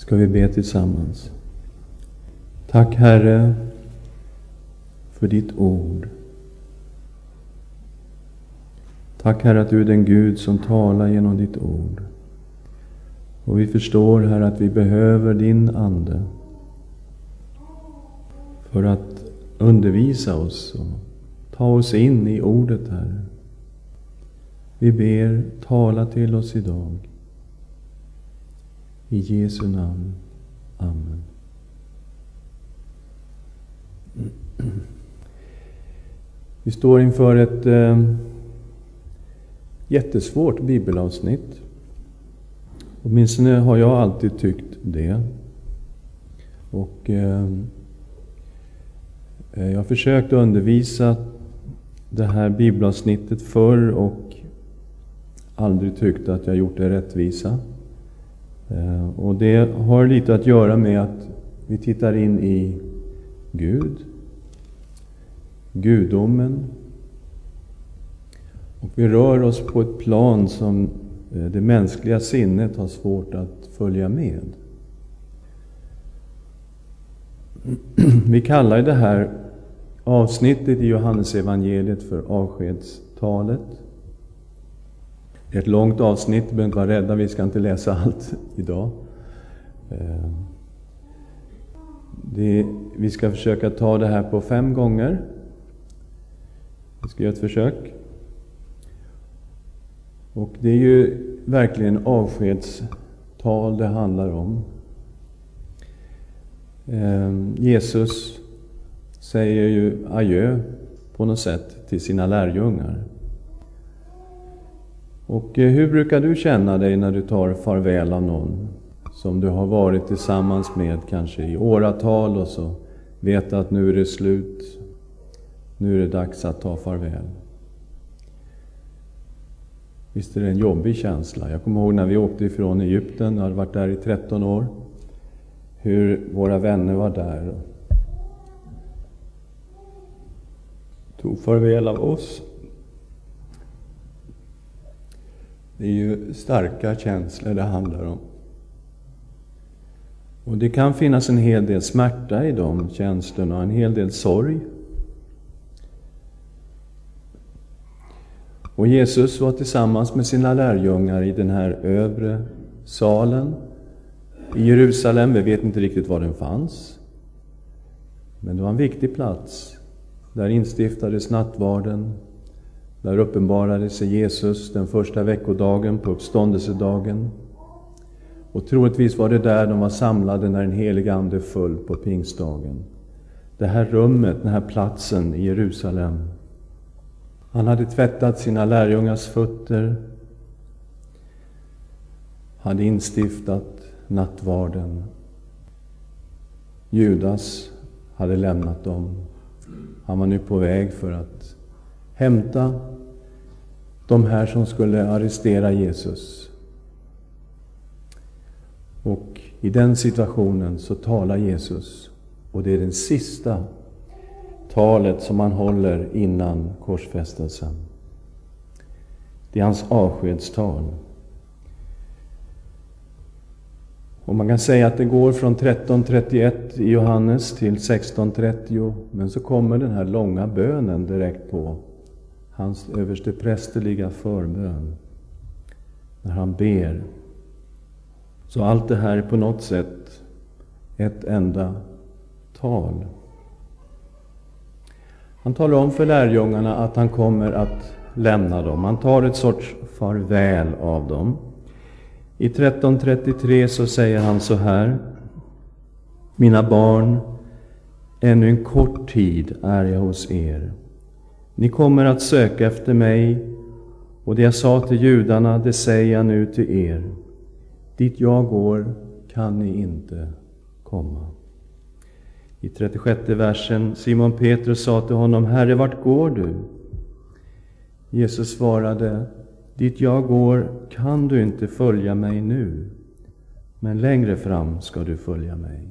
ska vi be tillsammans. Tack Herre för ditt ord. Tack Herre att du är den Gud som talar genom ditt ord. Och vi förstår Herre att vi behöver din Ande för att undervisa oss och ta oss in i ordet Herre. Vi ber, tala till oss idag. I Jesu namn. Amen. Vi står inför ett eh, jättesvårt bibelavsnitt. Åtminstone har jag alltid tyckt det. Och eh, eh jag har försökt undervisa det här bibelavsnittet förr och aldrig tyckt att jag gjort det rättvisa. Eh, och det har lite att göra med att vi tittar in i Gud, gudomen. Och vi rör oss på ett plan som eh, det mänskliga sinnet har svårt att följa med. Vi kallar det här avsnittet i Johannesevangeliet för avskedstalet. Det är ett långt avsnitt, behöver inte vara rädda, vi ska inte läsa allt idag. Eh, det, vi ska försöka ta det här på fem gånger. Vi ska göra ett försök. Och det är ju verkligen avskedstal det handlar om. Eh, Jesus säger ju adjö på något sätt till sina lärjungar. Och eh, hur brukar du känna dig när du tar farväl av någon som du har varit tillsammans med kanske i åratal och så vet att nu är det slut, nu är det dags att ta farväl. Visst är det en jobbig känsla. Jag kommer ihåg när vi åkte ifrån Egypten, jag hade varit där i 13 år, hur våra vänner var där och tog farväl av oss. Det är ju starka känslor det handlar om. Och det kan finnas en hel del smärta i de känslorna, en hel del sorg. Och Jesus var tillsammans med sina lärjungar i den här övre salen i Jerusalem. Vi vet inte riktigt var den fanns. Men det var en viktig plats. Där instiftades nattvarden, där uppenbarade sig Jesus den första veckodagen på uppståndelsedagen. Och troligtvis var det där de var samlade när den helige Ande föll på pingstdagen. Det här rummet, den här platsen i Jerusalem. Han hade tvättat sina lärjungars fötter, hade instiftat nattvarden. Judas hade lämnat dem. Han var nu på väg för att hämta de här som skulle arrestera Jesus. Och i den situationen så talar Jesus, och det är det sista talet som han håller innan korsfästelsen. Det är hans avskedstal. Och man kan säga att det går från 13.31 i Johannes till 16.30, men så kommer den här långa bönen direkt på hans översteprästerliga förbön, när han ber. Så allt det här är på något sätt ett enda tal. Han talar om för lärjungarna att han kommer att lämna dem. Han tar ett sorts farväl av dem. I 13.33 så säger han så här. Mina barn, ännu en kort tid är jag hos er. Ni kommer att söka efter mig, och det jag sa till judarna, det säger jag nu till er. Dit jag går kan ni inte komma. I 36 versen, Simon Petrus sa till honom, Herre, vart går du? Jesus svarade, Dit jag går kan du inte följa mig nu, men längre fram ska du följa mig.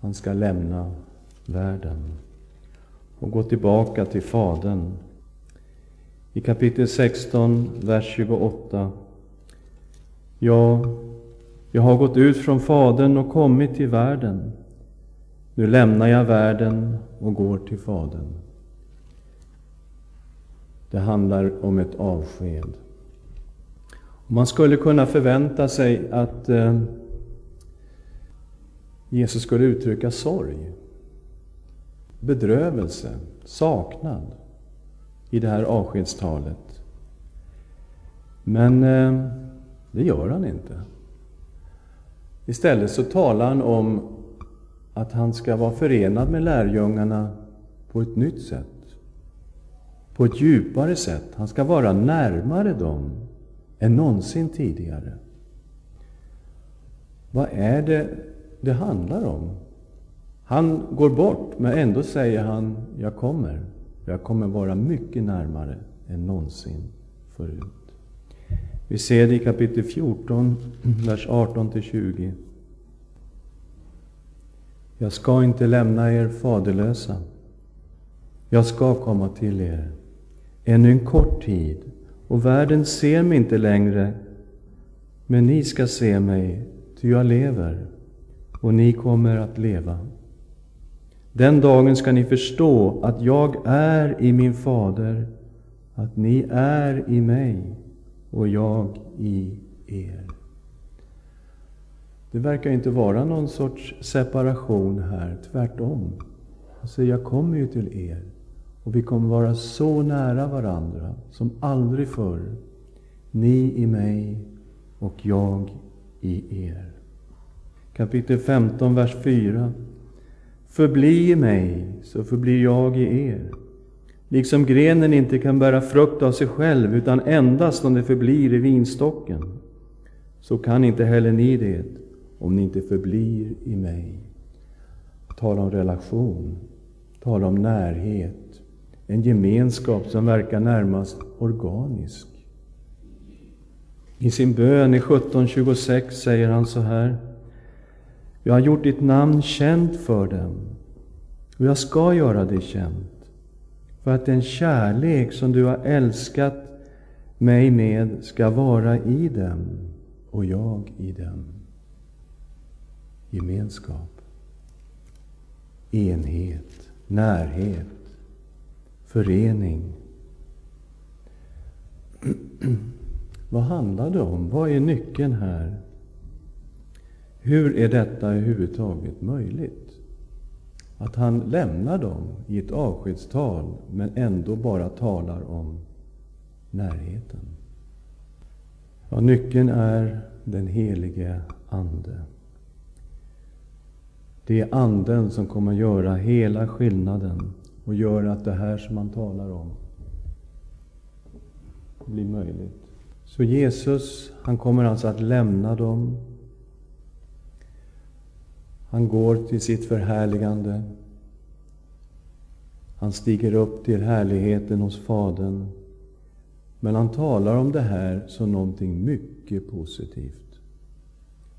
Han ska lämna världen och gå tillbaka till Fadern. I kapitel 16, vers 28. Ja, Jag har gått ut från Fadern och kommit till världen. Nu lämnar jag världen och går till Fadern. Det handlar om ett avsked. Man skulle kunna förvänta sig att eh, Jesus skulle uttrycka sorg, bedrövelse, saknad i det här avskedstalet. Men eh, det gör han inte. Istället så talar han om att han ska vara förenad med lärjungarna på ett nytt sätt. På ett djupare sätt. Han ska vara närmare dem än någonsin tidigare. Vad är det det handlar om? Han går bort, men ändå säger han, jag kommer. Jag kommer vara mycket närmare än någonsin förut. Vi ser det i kapitel 14, vers 18-20. Jag ska inte lämna er faderlösa. Jag ska komma till er. Ännu en kort tid, och världen ser mig inte längre, men ni ska se mig, ty jag lever, och ni kommer att leva. Den dagen ska ni förstå att jag är i min fader, att ni är i mig och jag i er. Det verkar inte vara någon sorts separation här, tvärtom. Alltså, jag kommer ju till er och vi kommer vara så nära varandra som aldrig förr. Ni i mig och jag i er. Kapitel 15, vers 4. Förbli i mig, så förblir jag i er. Liksom grenen inte kan bära frukt av sig själv, utan endast om det förblir i vinstocken, så kan inte heller ni det, om ni inte förblir i mig. Tala om relation, tala om närhet, en gemenskap som verkar närmast organisk. I sin bön i 1726 säger han så här. Jag har gjort ditt namn känt för dem, och jag ska göra det känt, för att den kärlek som du har älskat mig med ska vara i dem och jag i dem. Gemenskap, enhet, närhet, förening. Vad handlar det om? Vad är nyckeln här? Hur är detta överhuvudtaget möjligt? Att han lämnar dem i ett avskedstal, men ändå bara talar om närheten. Ja, nyckeln är den helige Ande. Det är Anden som kommer att göra hela skillnaden och göra att det här som man talar om blir möjligt. Så Jesus, han kommer alltså att lämna dem han går till sitt förhärligande. Han stiger upp till härligheten hos Fadern. Men han talar om det här som någonting mycket positivt.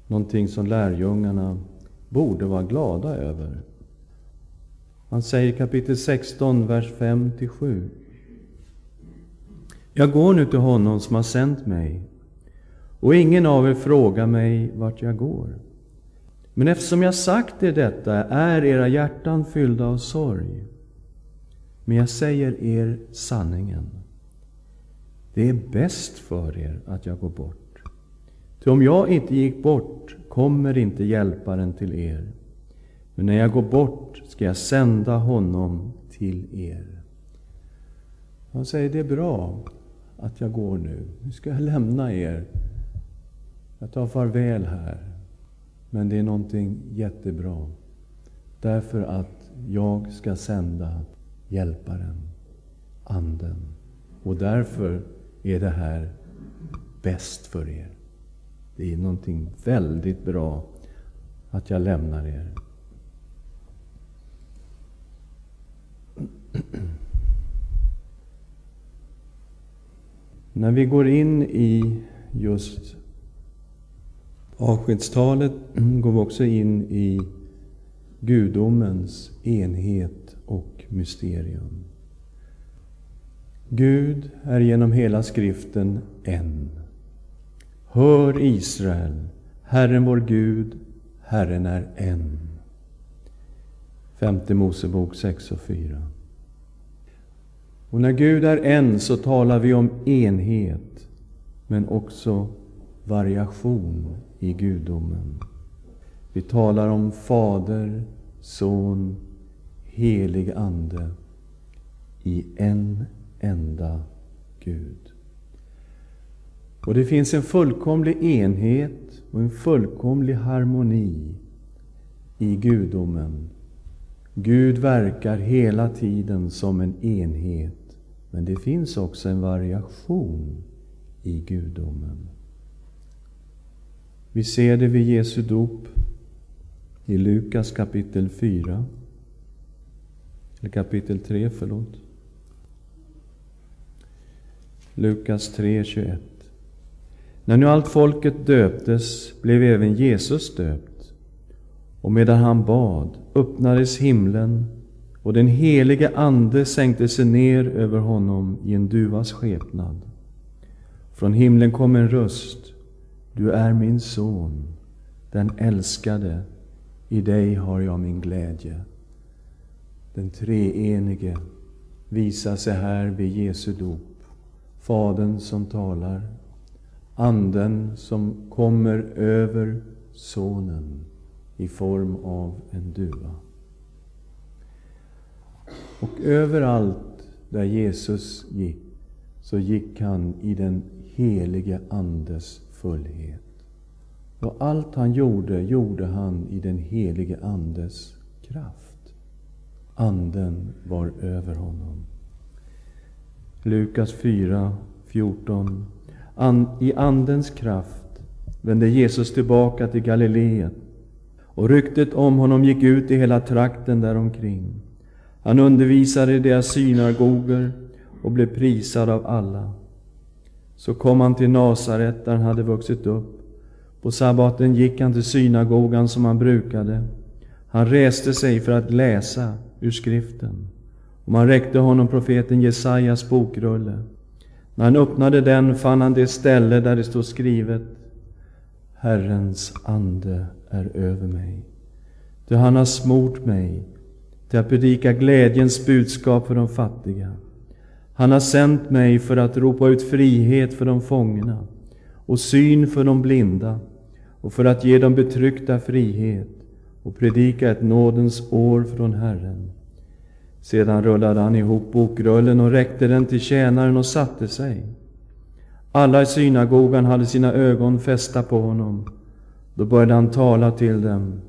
Någonting som lärjungarna borde vara glada över. Han säger i kapitel 16, vers 5-7. Jag går nu till honom som har sänt mig, och ingen av er frågar mig vart jag går. Men eftersom jag sagt er detta är era hjärtan fyllda av sorg. Men jag säger er sanningen. Det är bäst för er att jag går bort. Ty om jag inte gick bort kommer inte hjälparen till er. Men när jag går bort ska jag sända honom till er. Han säger, det är bra att jag går nu. Nu ska jag lämna er. Jag tar farväl här. Men det är någonting jättebra. Därför att jag ska sända Hjälparen, Anden. Och därför är det här bäst för er. Det är någonting väldigt bra att jag lämnar er. När vi går in i just avskedstalet mm, går också in i gudomens enhet och mysterium. Gud är genom hela skriften en. Hör Israel, Herren vår Gud, Herren är en. Femte Mosebok 6 och 4. Och när Gud är en så talar vi om enhet, men också variation i gudomen. Vi talar om Fader, Son, Helig Ande i en enda Gud. Och det finns en fullkomlig enhet och en fullkomlig harmoni i gudomen. Gud verkar hela tiden som en enhet, men det finns också en variation i gudomen. Vi ser det vid Jesu dop i Lukas kapitel 4, eller kapitel 3, förlåt. Lukas 3, 21. När nu allt folket döptes blev även Jesus döpt. Och medan han bad öppnades himlen och den helige Ande sänkte sig ner över honom i en duvas skepnad. Från himlen kom en röst. Du är min son, den älskade. I dig har jag min glädje. Den treenige visar sig här vid Jesu dop. Fadern som talar, Anden som kommer över Sonen i form av en duva. Och överallt där Jesus gick, så gick han i den helige Andes fullhet. Och allt han gjorde, gjorde han i den helige Andes kraft. Anden var över honom. Lukas 4, 14. I Andens kraft vände Jesus tillbaka till Galileen och ryktet om honom gick ut i hela trakten däromkring. Han undervisade i deras synagogor och blev prisad av alla. Så kom han till Nasaret, där han hade vuxit upp. På sabbaten gick han till synagogan som han brukade. Han reste sig för att läsa ur skriften. Och man räckte honom profeten Jesajas bokrulle. När han öppnade den fann han det ställe där det stod skrivet Herrens ande är över mig. Ty han har smort mig till att predika glädjens budskap för de fattiga. Han har sänt mig för att ropa ut frihet för de fångna och syn för de blinda och för att ge de betryckta frihet och predika ett nådens år från Herren. Sedan rullade han ihop bokrullen och räckte den till tjänaren och satte sig. Alla i synagogan hade sina ögon fästa på honom. Då började han tala till dem.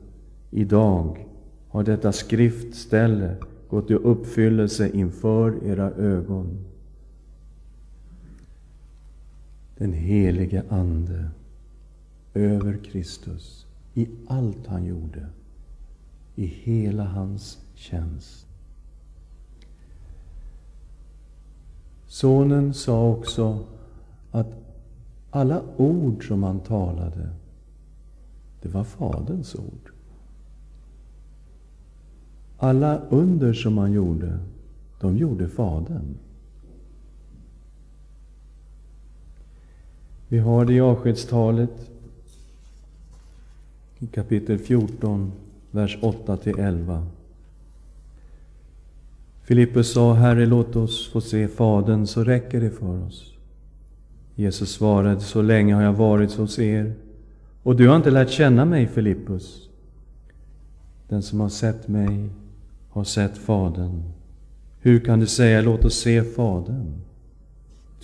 Idag har detta skriftställe gått i uppfyllelse inför era ögon. Den helige Ande över Kristus i allt han gjorde, i hela hans tjänst. Sonen sa också att alla ord som han talade, det var Faderns ord. Alla under som han gjorde, de gjorde Fadern. Vi har det i avskedstalet i kapitel 14, vers 8 till 11. Filippus sa, Herre, låt oss få se Fadern, så räcker det för oss. Jesus svarade, så länge har jag varit hos er, och du har inte lärt känna mig, Filippus. Den som har sett mig har sett Fadern. Hur kan du säga, låt oss se Fadern?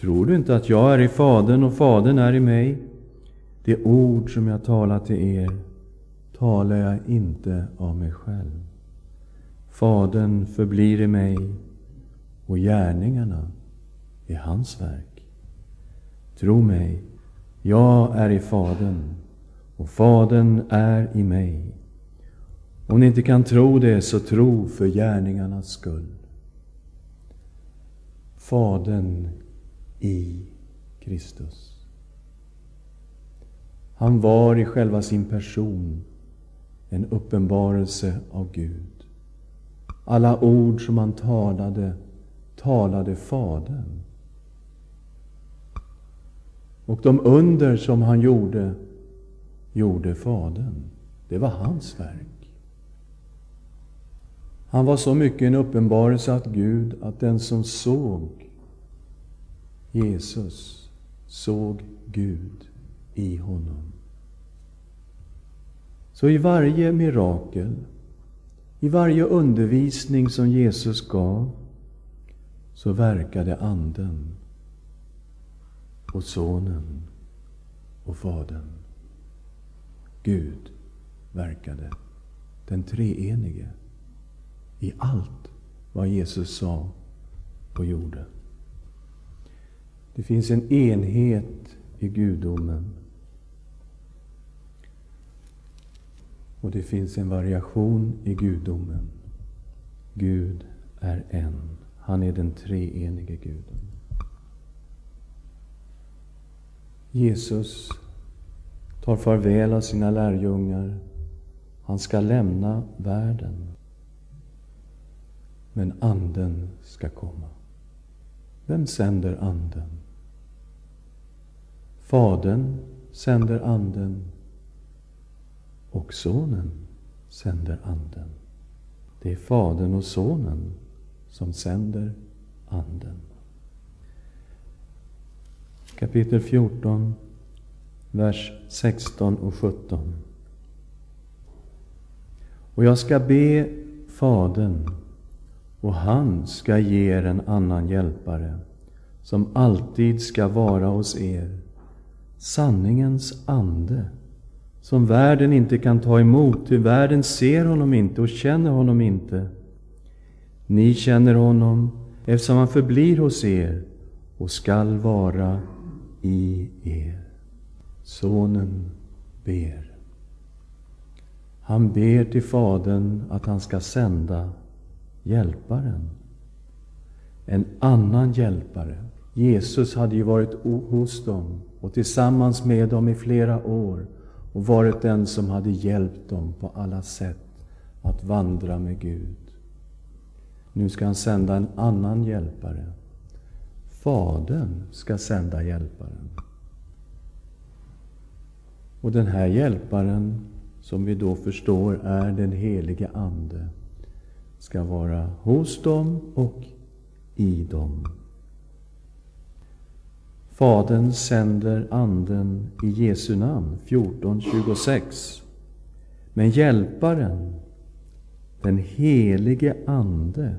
Tror du inte att jag är i Fadern och Fadern är i mig? Det ord som jag talar till er talar jag inte av mig själv. Fadern förblir i mig och gärningarna är hans verk. Tro mig, jag är i Fadern och Fadern är i mig. Om ni inte kan tro det, så tro för gärningarnas skull. Fadern i Kristus. Han var i själva sin person en uppenbarelse av Gud. Alla ord som han talade, talade Fadern. Och de under som han gjorde, gjorde Fadern. Det var hans verk. Han var så mycket en uppenbarelse att Gud att den som såg Jesus såg Gud i honom. Så i varje mirakel, i varje undervisning som Jesus gav, så verkade Anden och Sonen och Fadern. Gud verkade, den treenige, i allt vad Jesus sa och gjorde. Det finns en enhet i gudomen. Och det finns en variation i gudomen. Gud är en. Han är den treenige guden. Jesus tar farväl av sina lärjungar. Han ska lämna världen. Men Anden ska komma. Vem sänder Anden? Fadern sänder Anden och Sonen sänder Anden. Det är Fadern och Sonen som sänder Anden. Kapitel 14, vers 16 och 17. Och jag ska be Fadern, och han ska ge er en annan hjälpare, som alltid ska vara hos er, sanningens ande, som världen inte kan ta emot, ty världen ser honom inte och känner honom inte. Ni känner honom, eftersom han förblir hos er och skall vara i er. Sonen ber. Han ber till Fadern att han ska sända Hjälparen. En annan hjälpare. Jesus hade ju varit hos dem och tillsammans med dem i flera år och varit den som hade hjälpt dem på alla sätt att vandra med Gud. Nu ska han sända en annan hjälpare. Fadern ska sända hjälparen. Och den här hjälparen, som vi då förstår är den helige Ande, ska vara hos dem och i dem. Fadern sänder Anden i Jesu namn, 14.26. Men Hjälparen, den helige Ande,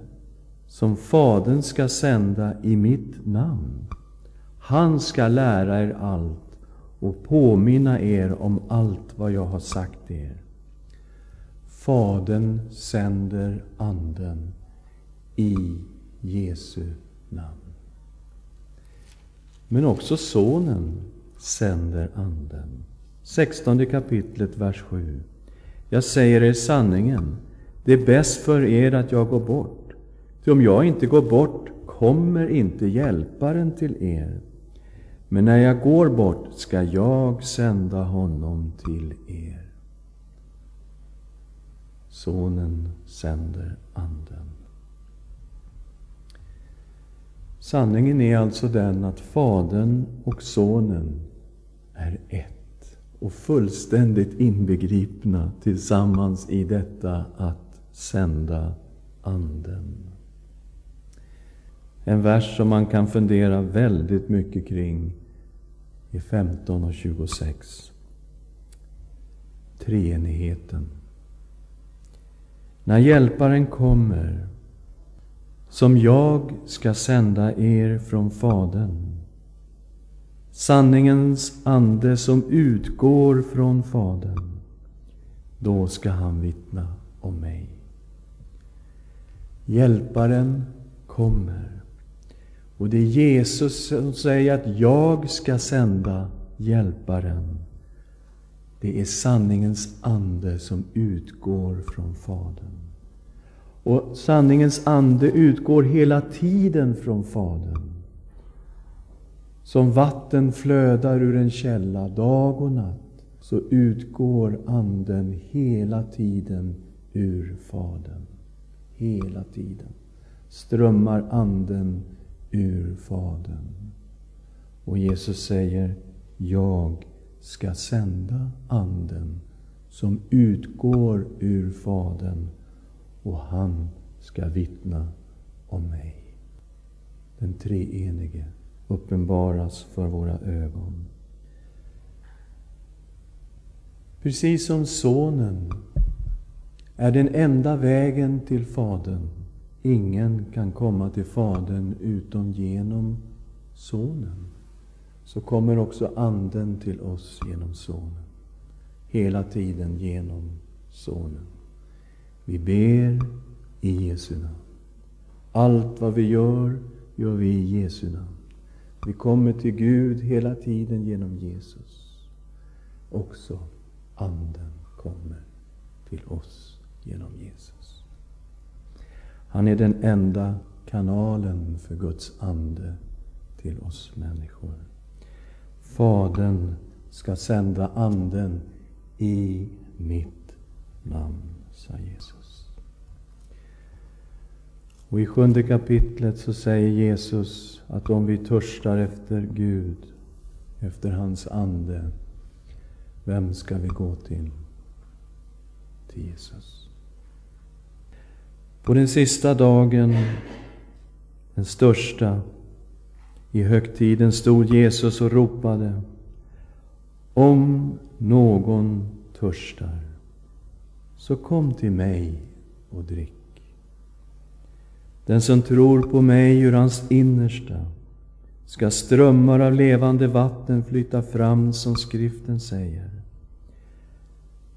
som Fadern ska sända i mitt namn, han ska lära er allt och påminna er om allt vad jag har sagt er. Fadern sänder Anden i Jesu namn. Men också Sonen sänder Anden. 16 kapitlet, vers 7. Jag säger er sanningen, det är bäst för er att jag går bort. Ty om jag inte går bort kommer inte Hjälparen till er. Men när jag går bort ska jag sända honom till er. Sonen sänder Anden. Sanningen är alltså den att Fadern och Sonen är ett och fullständigt inbegripna tillsammans i detta att sända Anden. En vers som man kan fundera väldigt mycket kring i 15 och 26. Treenigheten. När Hjälparen kommer, som jag ska sända er från Fadern, sanningens ande som utgår från Fadern, då ska han vittna om mig. Hjälparen kommer. Och det är Jesus som säger att jag ska sända Hjälparen. Det är sanningens ande som utgår från Fadern. Och sanningens ande utgår hela tiden från Fadern. Som vatten flödar ur en källa dag och natt, så utgår Anden hela tiden ur Fadern. Hela tiden strömmar Anden ur Fadern. Och Jesus säger, jag ska sända Anden som utgår ur Fadern och han ska vittna om mig. Den treenige uppenbaras för våra ögon. Precis som Sonen är den enda vägen till Fadern. Ingen kan komma till Fadern utom genom Sonen. Så kommer också Anden till oss genom Sonen. Hela tiden genom Sonen. Vi ber i Jesu namn. Allt vad vi gör, gör vi i Jesu namn. Vi kommer till Gud hela tiden genom Jesus. Också Anden kommer till oss genom Jesus. Han är den enda kanalen för Guds ande till oss människor. Fadern ska sända Anden i mitt namn, sa Jesus. Och i sjunde kapitlet så säger Jesus att om vi törstar efter Gud, efter hans ande, vem ska vi gå till? Till Jesus. På den sista dagen, den största, i högtiden stod Jesus och ropade Om någon törstar, så kom till mig och drick. Den som tror på mig ur hans innersta ska strömmar av levande vatten flyta fram, som skriften säger.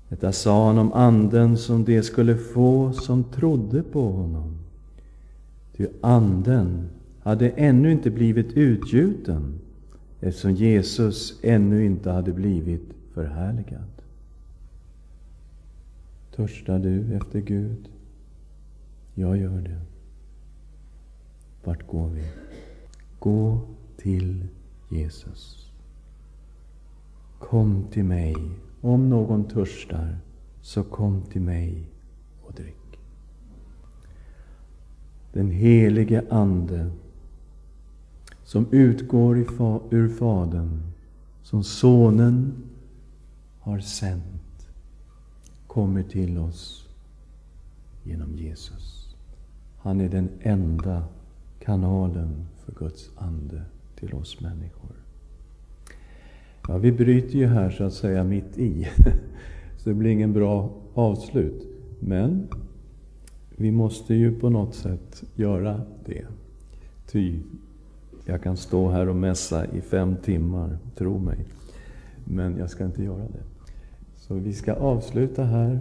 Detta sa han om Anden som de skulle få som trodde på honom. Ty Anden hade ännu inte blivit utgjuten, eftersom Jesus ännu inte hade blivit förhärligad. Törstar du efter Gud? Jag gör det. Vart går vi? Gå till Jesus. Kom till mig. Om någon törstar, så kom till mig och drick. Den helige Ande som utgår ur Fadern, som Sonen har sänt, kommer till oss genom Jesus. Han är den enda kanalen för Guds ande till oss människor. Ja, vi bryter ju här så att säga mitt i, så det blir ingen bra avslut. Men vi måste ju på något sätt göra det. Ty jag kan stå här och mässa i fem timmar, tro mig. Men jag ska inte göra det. Så vi ska avsluta här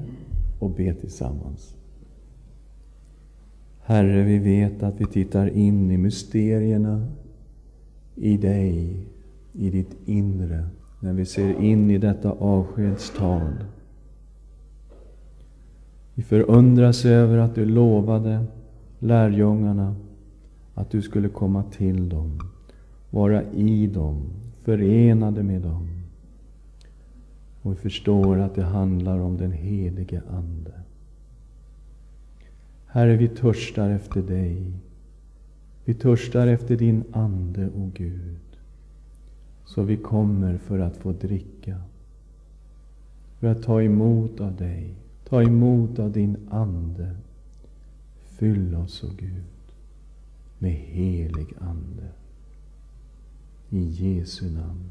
och be tillsammans. Herre, vi vet att vi tittar in i mysterierna i dig, i ditt inre, när vi ser in i detta avskedstal. Vi förundras över att du lovade lärjungarna att du skulle komma till dem, vara i dem, förenade med dem. Och vi förstår att det handlar om den helige Ande. Herre, vi törstar efter dig. Vi törstar efter din Ande, o Gud. Så vi kommer för att få dricka. För att ta emot av dig. Ta emot av din Ande. Fyll oss, o Gud med helig Ande. I Jesu namn.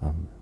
Amen.